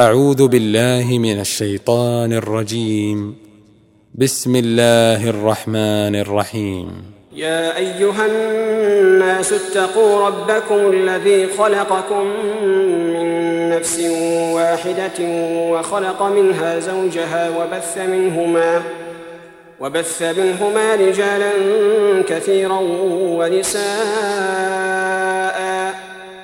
أعوذ بالله من الشيطان الرجيم. بسم الله الرحمن الرحيم. يا أيها الناس اتقوا ربكم الذي خلقكم من نفس واحدة وخلق منها زوجها وبث منهما وبث منهما رجالا كثيرا ونساء.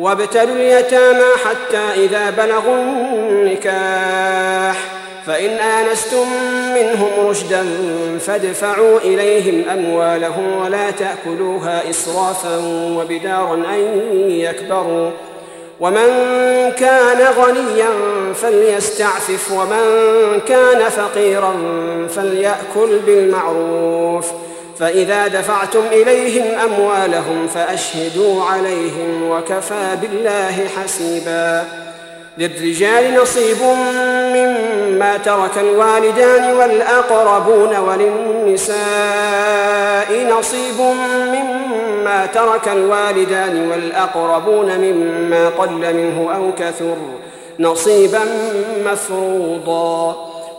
وابتلوا اليتامى حتى إذا بلغوا النكاح. فإن آنستم منهم رشدا فادفعوا إليهم أموالهم ولا تأكلوها إسرافا وبدارا أن يكبروا. ومن كان غنيا فليستعفف ومن كان فقيرا فليأكل بالمعروف. فإذا دفعتم إليهم أموالهم فأشهدوا عليهم وكفى بالله حسيباً. للرجال نصيب مما ترك الوالدان والأقربون وللنساء نصيب مما ترك الوالدان والأقربون مما قل منه أو كثر نصيبا مفروضا.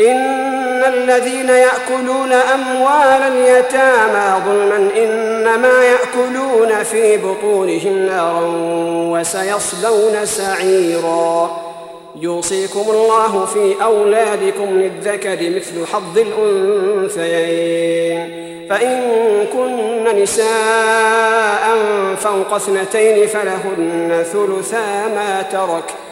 إن الذين يأكلون أموال اليتامى ظلما إنما يأكلون في بطونهم نارا وسيصلون سعيرا يوصيكم الله في أولادكم للذكر مثل حظ الأنثيين فإن كن نساء فوق اثنتين فلهن ثلثا ما ترك ۖ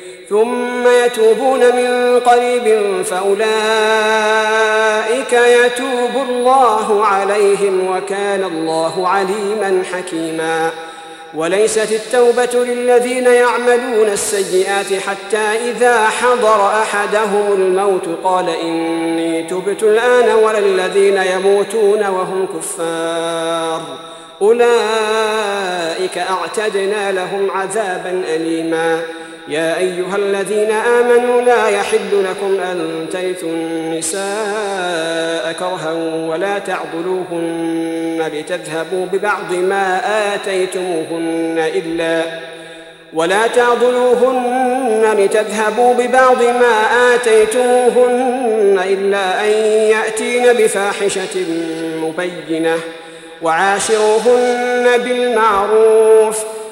ثم يتوبون من قريب فأولئك يتوب الله عليهم وكان الله عليما حكيما. وليست التوبة للذين يعملون السيئات حتى إذا حضر أحدهم الموت قال إني تبت الآن ولا الذين يموتون وهم كفار. أولئك أعتدنا لهم عذابا أليما. يا أيها الذين آمنوا لا يحل لكم أن ترثوا النساء كرها ولا تعضلوهن لتذهبوا ببعض ما آتيتموهن إلا ولا تعضلوهن لتذهبوا ببعض ما آتيتموهن إلا أن يأتين بفاحشة مبينة وعاشروهن بالمعروف ۖ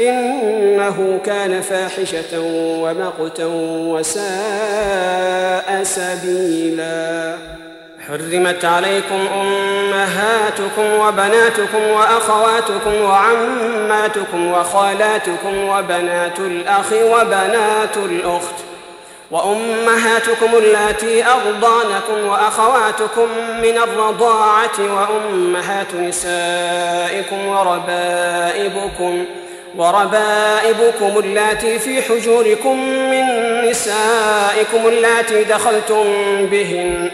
إنه كان فاحشة ومقتا وساء سبيلا. حرمت عليكم أمهاتكم وبناتكم وأخواتكم وعماتكم وخالاتكم وبنات الأخ وبنات الأخت وأمهاتكم اللاتي أرضانكم وأخواتكم من الرضاعة وأمهات نسائكم وربائبكم ۖ وربائبكم اللاتي في حجوركم من نسائكم اللاتي دخلتم بهن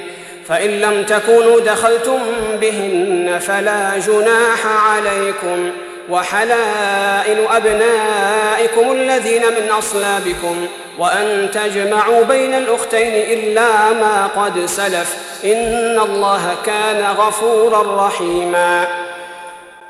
فإن لم تكونوا دخلتم بهن فلا جناح عليكم وحلائل أبنائكم الذين من أصلابكم وأن تجمعوا بين الأختين إلا ما قد سلف إن الله كان غفورا رحيماً.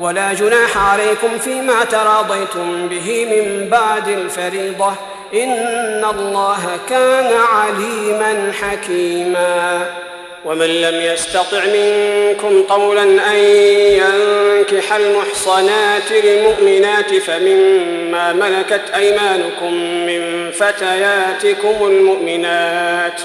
ولا جناح عليكم فيما تراضيتم به من بعد الفريضة. إن الله كان عليما حكيما. ومن لم يستطع منكم طولا أن ينكح المحصنات المؤمنات فمما ملكت أيمانكم من فتياتكم المؤمنات.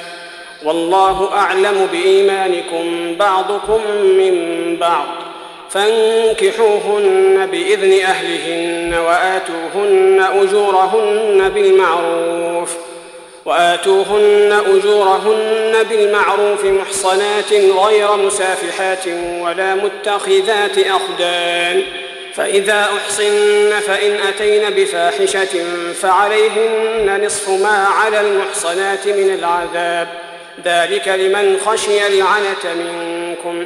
والله أعلم بإيمانكم بعضكم من بعض. فانكحوهن بإذن أهلهن وآتوهن أجورهن بالمعروف ۖ وآتوهن أجورهن بالمعروف محصنات غير مسافحات ولا متخذات أخدان فإذا أحصن فإن أتين بفاحشة فعليهن نصف ما على المحصنات من العذاب ذلك لمن خشي العنة منكم.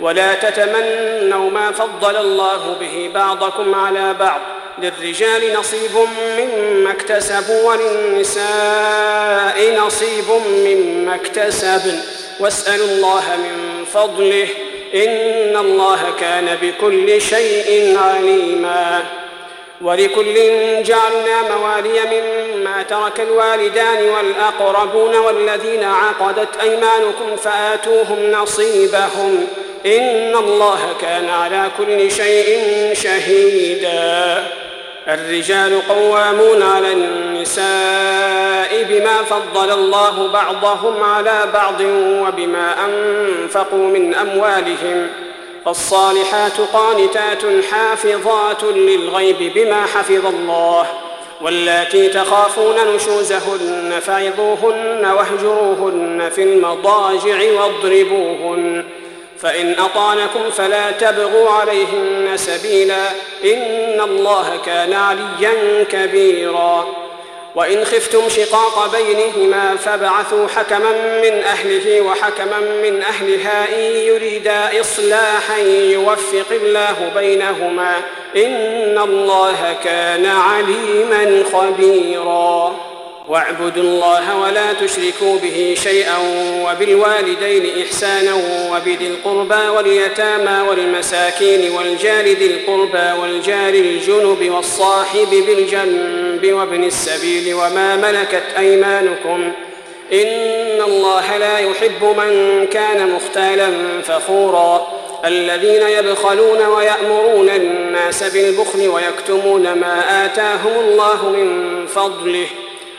ولا تتمنوا ما فضل الله به بعضكم على بعض. للرجال نصيب مما اكتسبوا وللنساء نصيب مما اكتسبن. واسألوا الله من فضله. إن الله كان بكل شيء عليما. ولكل جعلنا موالي مما ترك الوالدان والأقربون والذين عقدت أيمانكم فآتوهم نصيبهم. إن الله كان على كل شيء شهيداً. الرجال قوامون على النساء بما فضل الله بعضهم على بعض وبما أنفقوا من أموالهم. فالصالحات قانتات حافظات للغيب بما حفظ الله. واللاتي تخافون نشوزهن فعظوهن واهجروهن في المضاجع واضربوهن. فإن أطعنكم فلا تبغوا عليهن سبيلا إن الله كان عليا كبيرا. وإن خفتم شقاق بينهما فابعثوا حكما من أهله وحكما من أهلها إن يريدا إصلاحا يوفق الله بينهما إن الله كان عليما خبيرا. واعبدوا الله ولا تشركوا به شيئا وبالوالدين إحسانا وبذي القربى واليتامى والمساكين والجار ذي القربى والجار الجنب والصاحب بالجنب وابن السبيل وما ملكت أيمانكم إن الله لا يحب من كان مختالا فخورا الذين يبخلون ويأمرون الناس بالبخل ويكتمون ما آتاهم الله من فضله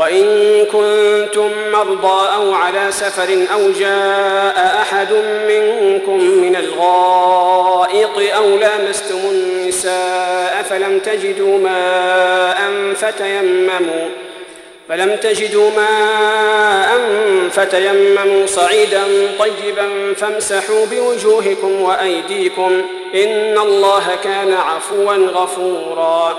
وإن كنتم مرضى أو على سفر أو جاء أحد منكم من الغائط أو لامستم النساء فلم تجدوا ماء فتيمموا فلم تجدوا ماء فتيمموا صعيدا طيبا فامسحوا بوجوهكم وأيديكم إن الله كان عفوا غفورا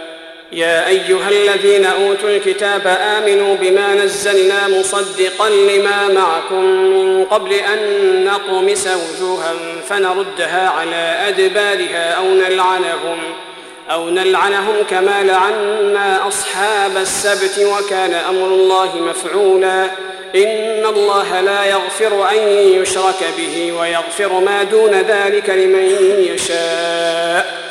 يا أيها الذين أوتوا الكتاب آمنوا بما نزلنا مصدقا لما معكم من قبل أن نطمس وجوها فنردها على أدبارها أو نلعنهم أو نلعنهم كما لعنا أصحاب السبت وكان أمر الله مفعولا إن الله لا يغفر أن يشرك به ويغفر ما دون ذلك لمن يشاء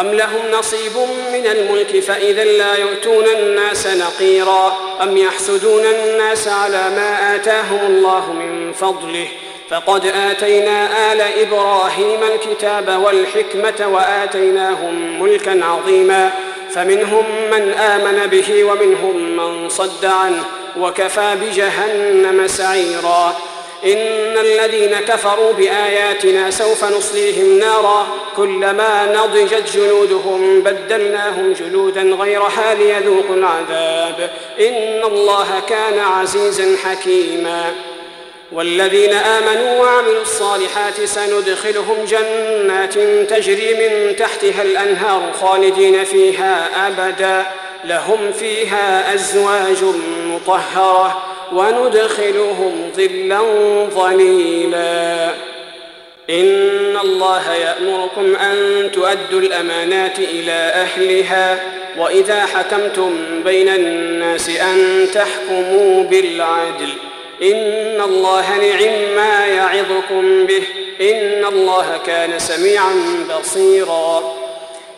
أم لهم نصيب من الملك فإذا لا يؤتون الناس نقيرا؟ أم يحسدون الناس على ما آتاهم الله من فضله؟ فقد آتينا آل إبراهيم الكتاب والحكمة وآتيناهم ملكا عظيما. فمنهم من آمن به ومنهم من صد عنه وكفى بجهنم سعيرا. إن الذين كفروا بآياتنا سوف نصليهم نارا كلما نضجت جلودهم بدلناهم جلودا غيرها ليذوقوا العذاب. إن الله كان عزيزا حكيما. والذين آمنوا وعملوا الصالحات سندخلهم جنات تجري من تحتها الأنهار خالدين فيها أبدا. لهم فيها أزواج مطهرة. وندخلهم ظلا ظليلا. إن الله يأمركم أن تؤدوا الأمانات إلى أهلها وإذا حكمتم بين الناس أن تحكموا بالعدل. إن الله نعم ما يعظكم به إن الله كان سميعا بصيراً.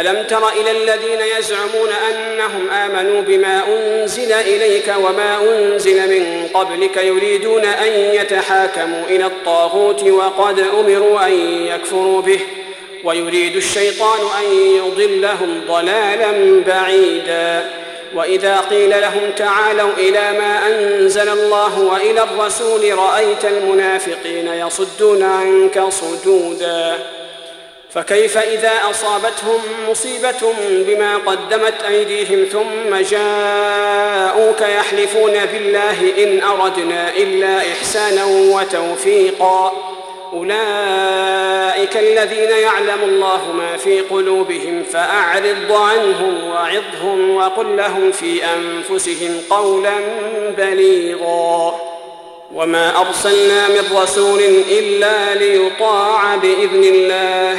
ألم تر إلى الذين يزعمون أنهم آمنوا بما أنزل إليك وما أنزل من قبلك يريدون أن يتحاكموا إلى الطاغوت وقد أمروا أن يكفروا به ويريد الشيطان أن يضلهم ضلالا بعيدا. وإذا قيل لهم تعالوا إلى ما أنزل الله وإلى الرسول رأيت المنافقين يصدون عنك صدوداً. فكيف إذا أصابتهم مصيبة بما قدمت أيديهم ثم جاءوك يحلفون بالله إن أردنا إلا إحسانا وتوفيقا أولئك الذين يعلم الله ما في قلوبهم فأعرض عنهم وعظهم وقل لهم في أنفسهم قولا بليغا وما أرسلنا من رسول إلا ليطاع بإذن الله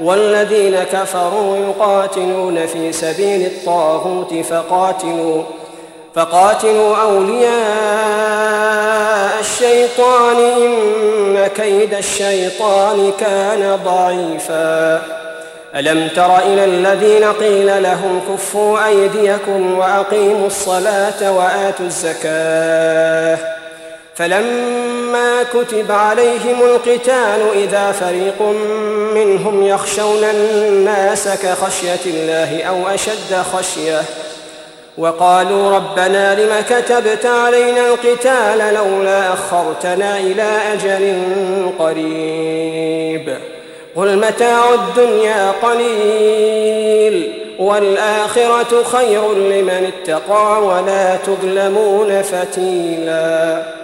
والذين كفروا يقاتلون في سبيل الطاغوت فقاتلوا فقاتلوا أولياء الشيطان إن كيد الشيطان كان ضعيفا. ألم تر إلى الذين قيل لهم كفوا أيديكم وأقيموا الصلاة وآتوا الزكاة؟ فلما كتب عليهم القتال إذا فريق منهم يخشون الناس كخشية الله أو أشد خشية وقالوا ربنا لم كتبت علينا القتال لولا أخرتنا إلى أجل قريب قل متاع الدنيا قليل والآخرة خير لمن اتقى ولا تظلمون فتيلاً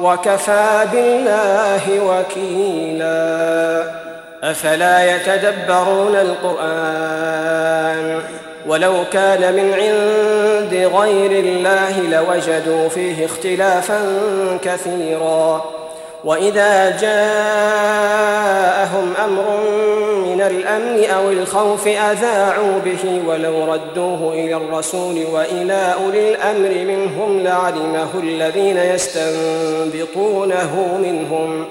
وكفى بالله وكيلا. أفلا يتدبرون القرآن؟ ولو كان من عند غير الله لوجدوا فيه اختلافا كثيرا. وإذا جاءهم أمر من الأمن أو الخوف أذاعوا به ولو ردوه إلى الرسول وإلى أولي الأمر منهم لعلمه الذين يستنبطونه منهم.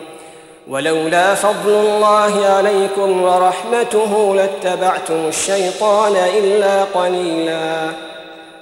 ولولا فضل الله عليكم ورحمته لاتبعتم الشيطان إلا قليلا.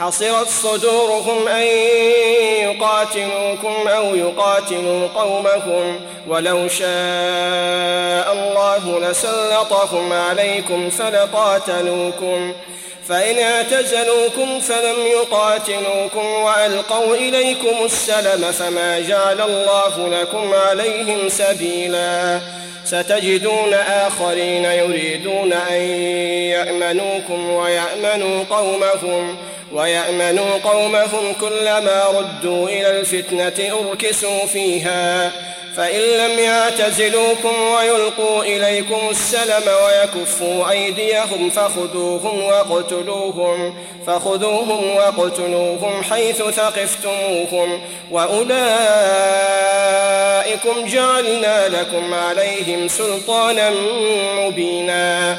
حصرت صدورهم أن يقاتلوكم أو يقاتلوا قومهم ولو شاء الله لسلطهم عليكم فلقاتلوكم فإن اعتزلوكم فلم يقاتلوكم وألقوا إليكم السلم فما جعل الله لكم عليهم سبيلا ستجدون آخرين يريدون أن يأمنوكم ويأمنوا قومهم ويأمنوا قومهم كلما ردوا إلى الفتنة أركسوا فيها. فإن لم يعتزلوكم ويلقوا إليكم السلم ويكفوا أيديهم فخذوهم واقتلوهم فخذوهم واقتلوهم حيث ثقفتموهم. وأولئكم جعلنا لكم عليهم سلطانا مبينا.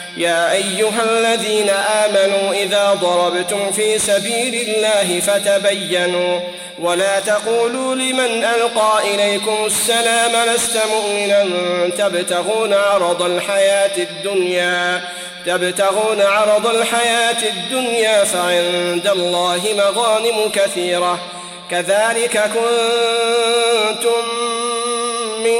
يا أيها الذين آمنوا إذا ضربتم في سبيل الله فتبينوا ولا تقولوا لمن ألقى إليكم السلام لست مؤمنا تبتغون عرض الحياة الدنيا تبتغون عرض الحياة الدنيا فعند الله مغانم كثيرة كذلك كنتم من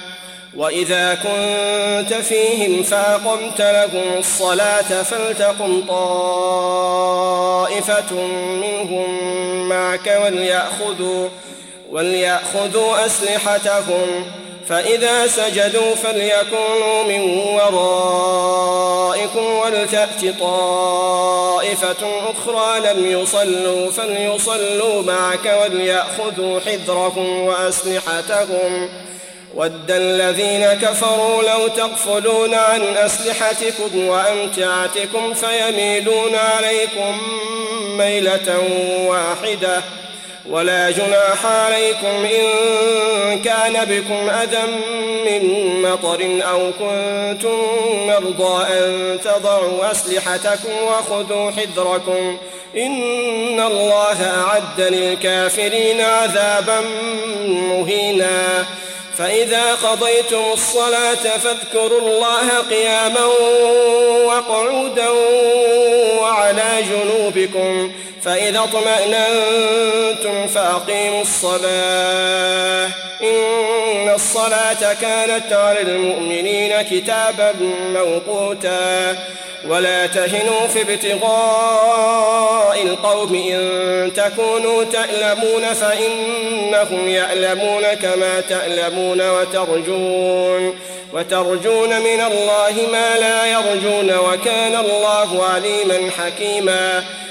وإذا كنت فيهم فأقمت لهم الصلاة فلتقم طائفة منهم معك وليأخذوا وليأخذوا أسلحتهم. فإذا سجدوا فليكونوا من ورائكم ولتأت طائفة أخرى لم يصلوا فليصلوا معك وليأخذوا حذرهم وأسلحتهم. ود الذين كفروا لو تغفلون عن أسلحتكم وأمتعتكم فيميلون عليكم ميلة واحدة ولا جناح عليكم إن كان بكم أذى من مطر أو كنتم مرضى أن تضعوا أسلحتكم وخذوا حذركم إن الله أعد للكافرين عذابا مهينا فإذا قضيتم الصلاة فاذكروا الله قياما وقعودا وعلى جنوبكم فإذا اطمأننتم فأقيموا الصلاة. إن الصلاة كانت على المؤمنين كتابا موقوتا. ولا تهنوا في ابتغاء القوم إن تكونوا تألمون فإنهم يألمون كما تألمون وترجون. وترجون من الله ما لا يرجون. وكان الله عليما حكيما.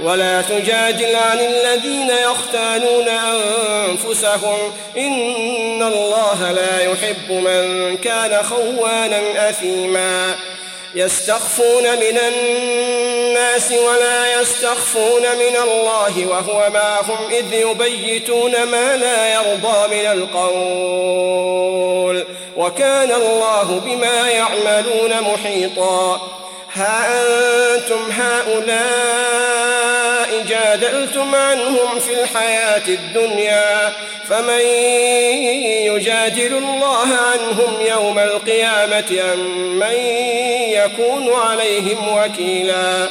ولا تجادل عن الذين يختانون أنفسهم. إن الله لا يحب من كان خوانا أثيما. يستخفون من الناس ولا يستخفون من الله وهو معهم إذ يبيتون ما لا يرضى من القول. وكان الله بما يعملون محيطا. ها أنتم هؤلاء جادلتم عنهم في الحياة الدنيا فمن يجادل الله عنهم يوم القيامة أم من يكون عليهم وكيلا؟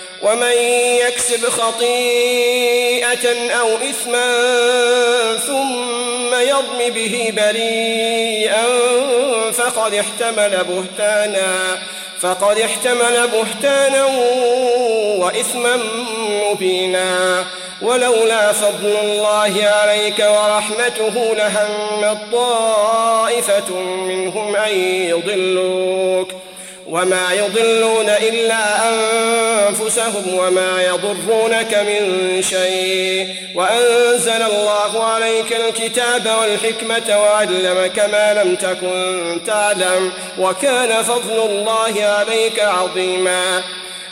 ومن يكسب خطيئة أو إثما ثم يرم به بريئا فقد احتمل بهتانا فقد احتمل بهتانا وإثما مبينا. ولولا فضل الله عليك ورحمته لهم طائفة منهم أن يضلوك. وما يضلون إلا أنفسهم وما يضرونك من شيء. وأنزل الله عليك الكتاب والحكمة وعلمك ما لم تكن تعلم. وكان فضل الله عليك عظيما.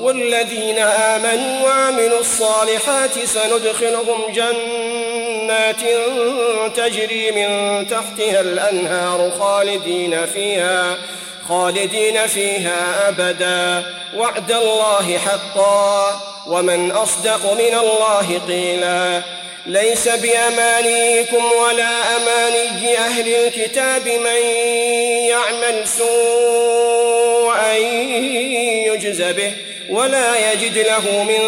والذين آمنوا وعملوا الصالحات سندخلهم جنات تجري من تحتها الأنهار خالدين فيها خالدين فيها أبدا. وعد الله حقا ومن أصدق من الله قيلا. ليس بأمانيكم ولا أماني أهل الكتاب من يعمل سوءا يجز به. ولا يجد له من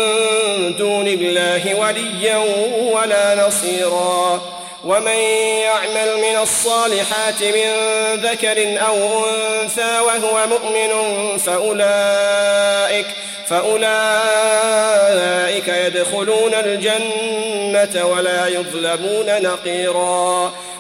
دون الله وليا ولا نصيرا. ومن يعمل من الصالحات من ذكر أو أنثى وهو مؤمن فأولئك فأولئك يدخلون الجنة ولا يظلمون نقيرا.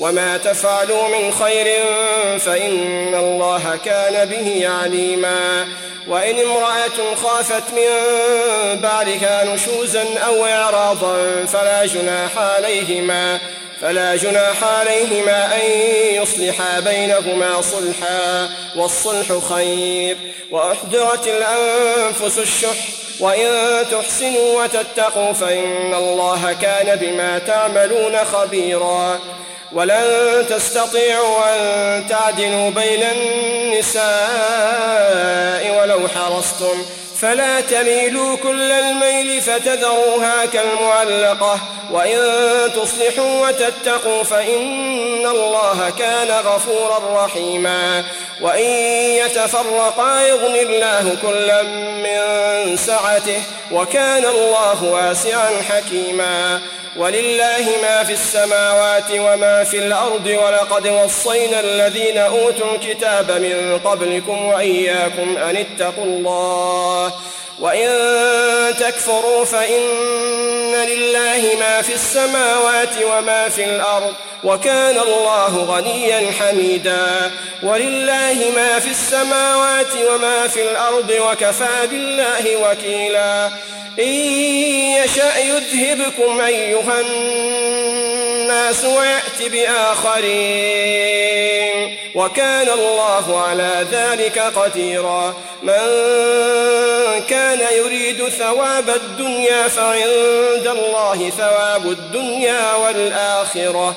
وما تفعلوا من خير فإن الله كان به عليما وإن امرأة خافت من بعدها نشوزا أو إعراضا فلا جناح عليهما فلا جناح عليهما أن يصلحا بينهما صلحا والصلح خير وأحضرت الأنفس الشح وإن تحسنوا وتتقوا فإن الله كان بما تعملون خبيراً ولن تستطيعوا أن تعدلوا بين النساء ولو حرصتم فلا تميلوا كل الميل فتذروها كالمعلقة. وإن تصلحوا وتتقوا فإن الله كان غفورا رحيما. وإن يتفرقا يغن الله كلا من سعته وكان الله واسعا حكيما. ولله ما في السماوات وما في الأرض ولقد وصينا الذين أوتوا الكتاب من قبلكم وإياكم أن اتقوا الله. وإن تكفروا فإن لله ما في السماوات وما في الأرض وكان الله غنيا حميدا. ولله ما في السماوات وما في الأرض وكفى بالله وكيلا. إن يشأ يذهبكم أيها الناس ويأت بآخرين. وكان الله على ذلك قديرا. من كان يريد ثواب الدنيا فعند الله ثواب الدنيا والآخرة.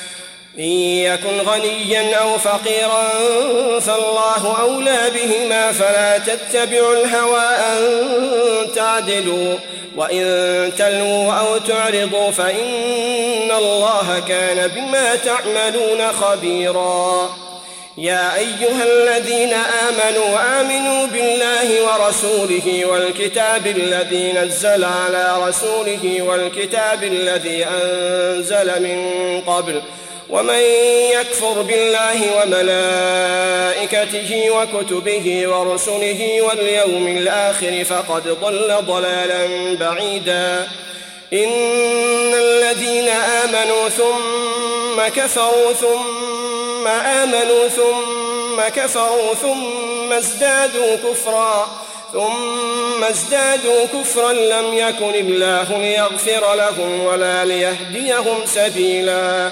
إن يكن غنيا أو فقيرا فالله أولى بهما فلا تتبعوا الهوى أن تعدلوا وإن تلوا أو تعرضوا فإن الله كان بما تعملون خبيرا. يا أيها الذين آمنوا آمنوا بالله ورسوله والكتاب الذي نزل على رسوله والكتاب الذي أنزل من قبل ومن يكفر بالله وملائكته وكتبه ورسله واليوم الآخر فقد ضل ضلالا بعيدا. إن الذين آمنوا ثم كفروا ثم آمنوا ثم كفروا ثم ازدادوا كفرا ثم ازدادوا كفرا لم يكن الله ليغفر لهم ولا ليهديهم سبيلاً.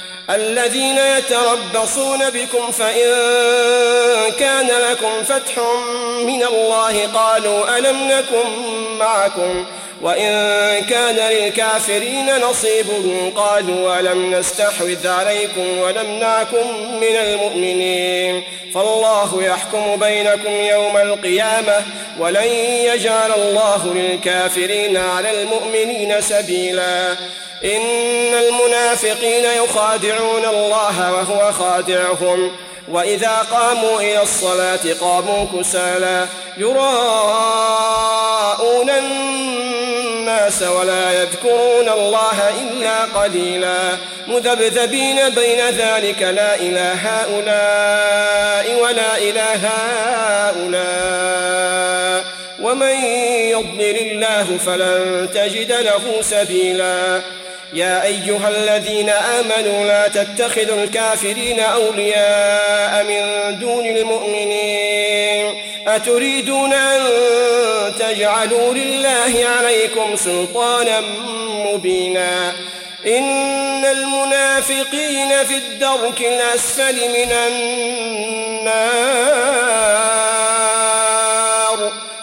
الذين يتربصون بكم فإن كان لكم فتح من الله قالوا ألم نكن معكم ؟ وإن كان للكافرين نصيب قالوا ولم نستحوذ عليكم ونمنعكم من المؤمنين. فالله يحكم بينكم يوم القيامة ولن يجعل الله للكافرين على المؤمنين سبيلا. إن المنافقين يخادعون الله وهو خادعهم وإذا قاموا إلى الصلاة قاموا كسالى يراءون الناس ولا يذكرون الله إلا قليلا. مذبذبين بين ذلك لا إله هؤلاء ولا إله هؤلاء. ومن يضلل الله فلن تجد له سبيلا. يا أيها الذين آمنوا لا تتخذوا الكافرين أولياء من دون المؤمنين أتريدون أن تجعلوا لله عليكم سلطانا مبينا إن المنافقين في الدرك الأسفل من النار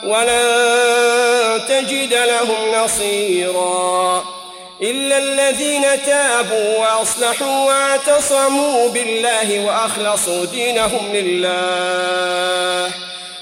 ولن تجد لهم نصيراً إلا الذين تابوا وأصلحوا واعتصموا بالله وأخلصوا دينهم لله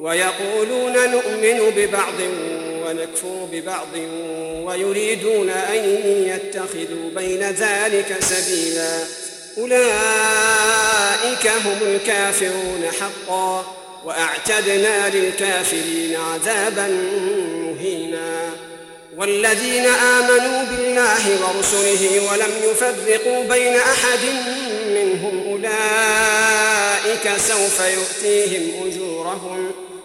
ويقولون نؤمن ببعض ونكفر ببعض ويريدون أن يتخذوا بين ذلك سبيلا. أولئك هم الكافرون حقا وأعتدنا للكافرين عذابا مهينا. والذين آمنوا بالله ورسله ولم يفرقوا بين أحد منهم أولئك سوف يؤتيهم أجورهم.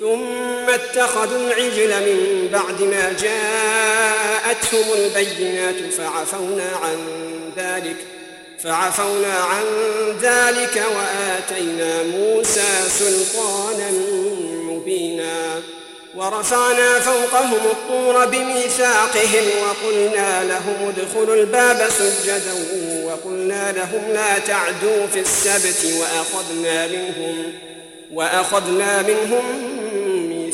ثم اتخذوا العجل من بعد ما جاءتهم البينات فعفونا عن ذلك فعفونا عن ذلك وآتينا موسى سلطانا مبينا. ورفعنا فوقهم الطور بميثاقهم وقلنا لهم ادخلوا الباب سجدا وقلنا لهم لا تعدوا في السبت وأخذنا منهم وأخذنا منهم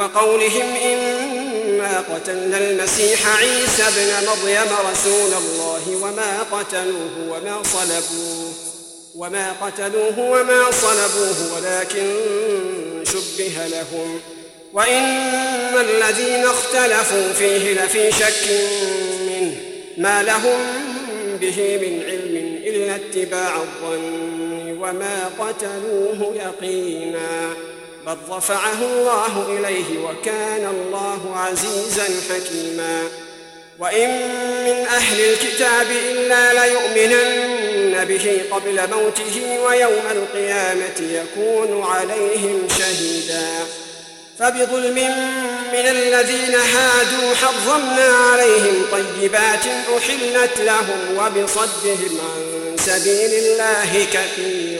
وقولهم إنا قتلنا المسيح عيسى ابن مريم رسول الله وما قتلوه وما صلبوه وما قتلوه وما صلبوه ولكن شبه لهم. وإن الذين اختلفوا فيه لفي شك منه ما لهم به من علم إلا اتباع الظن وما قتلوه يقينا. بل رفعه الله إليه وكان الله عزيزا حكيما وإن من أهل الكتاب إلا ليؤمنن به قبل موته ويوم القيامة يكون عليهم شهيدا فبظلم من الذين هادوا حرمنا عليهم طيبات أحلت لهم وبصدهم عن سبيل الله كثيرا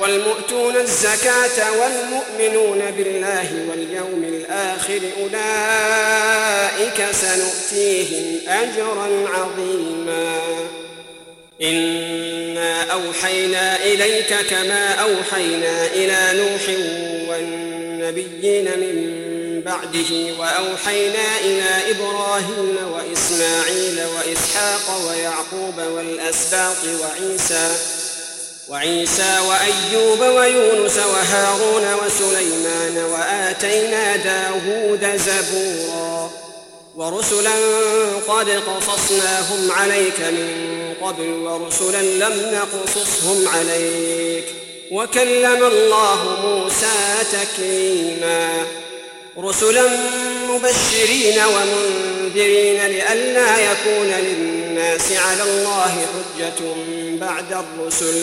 والمؤتون الزكاة والمؤمنون بالله واليوم الآخر أولئك سنؤتيهم أجرا عظيما. إنا أوحينا إليك كما أوحينا إلى نوح والنبيين من بعده وأوحينا إلى إبراهيم وإسماعيل وإسحاق ويعقوب والأسباط وعيسى وعيسى وأيوب ويونس وهارون وسليمان وآتينا داود زبورا ورسلا قد قصصناهم عليك من قبل ورسلا لم نقصصهم عليك وكلم الله موسى تكليما رسلا مبشرين ومنذرين لئلا يكون للناس على الله حجة بعد الرسل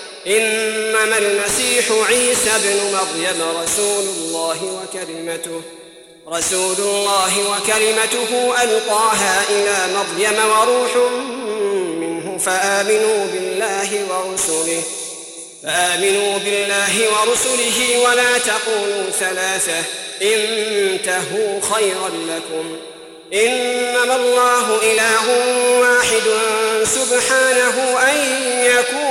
إنما المسيح عيسى بن مريم رسول الله وكلمته رسول الله وكلمته ألقاها إلى مريم وروح منه فآمنوا بالله ورسله فآمنوا بالله ورسله ولا تقولوا ثلاثة انتهوا خيرا لكم إنما الله إله واحد سبحانه أن يكون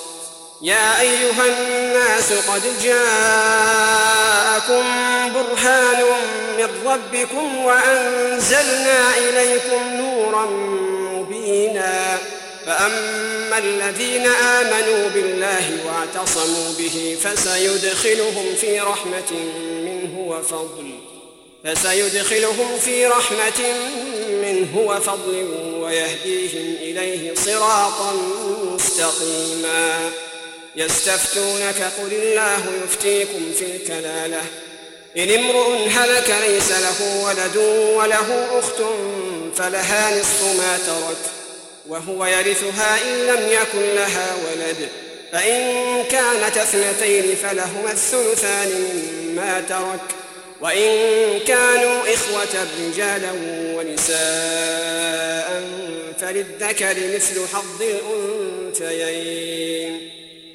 يا أيها الناس قد جاءكم برهان من ربكم وأنزلنا إليكم نورا مبينا. فأما الذين آمنوا بالله واعتصموا به فسيدخلهم في رحمة منه وفضل فسيدخلهم في رحمة منه وفضل ويهديهم إليه صراطا مستقيما. يستفتونك قل الله يفتيكم في الكلالة. إن امرؤ هلك ليس له ولد وله أخت فلها نصف ما ترك وهو يرثها إن لم يكن لها ولد. فإن كانت اثنتين فلهما الثلثان مما ترك. وإن كانوا إخوة رجالا ونساء فللذكر مثل حظ الأنثيين.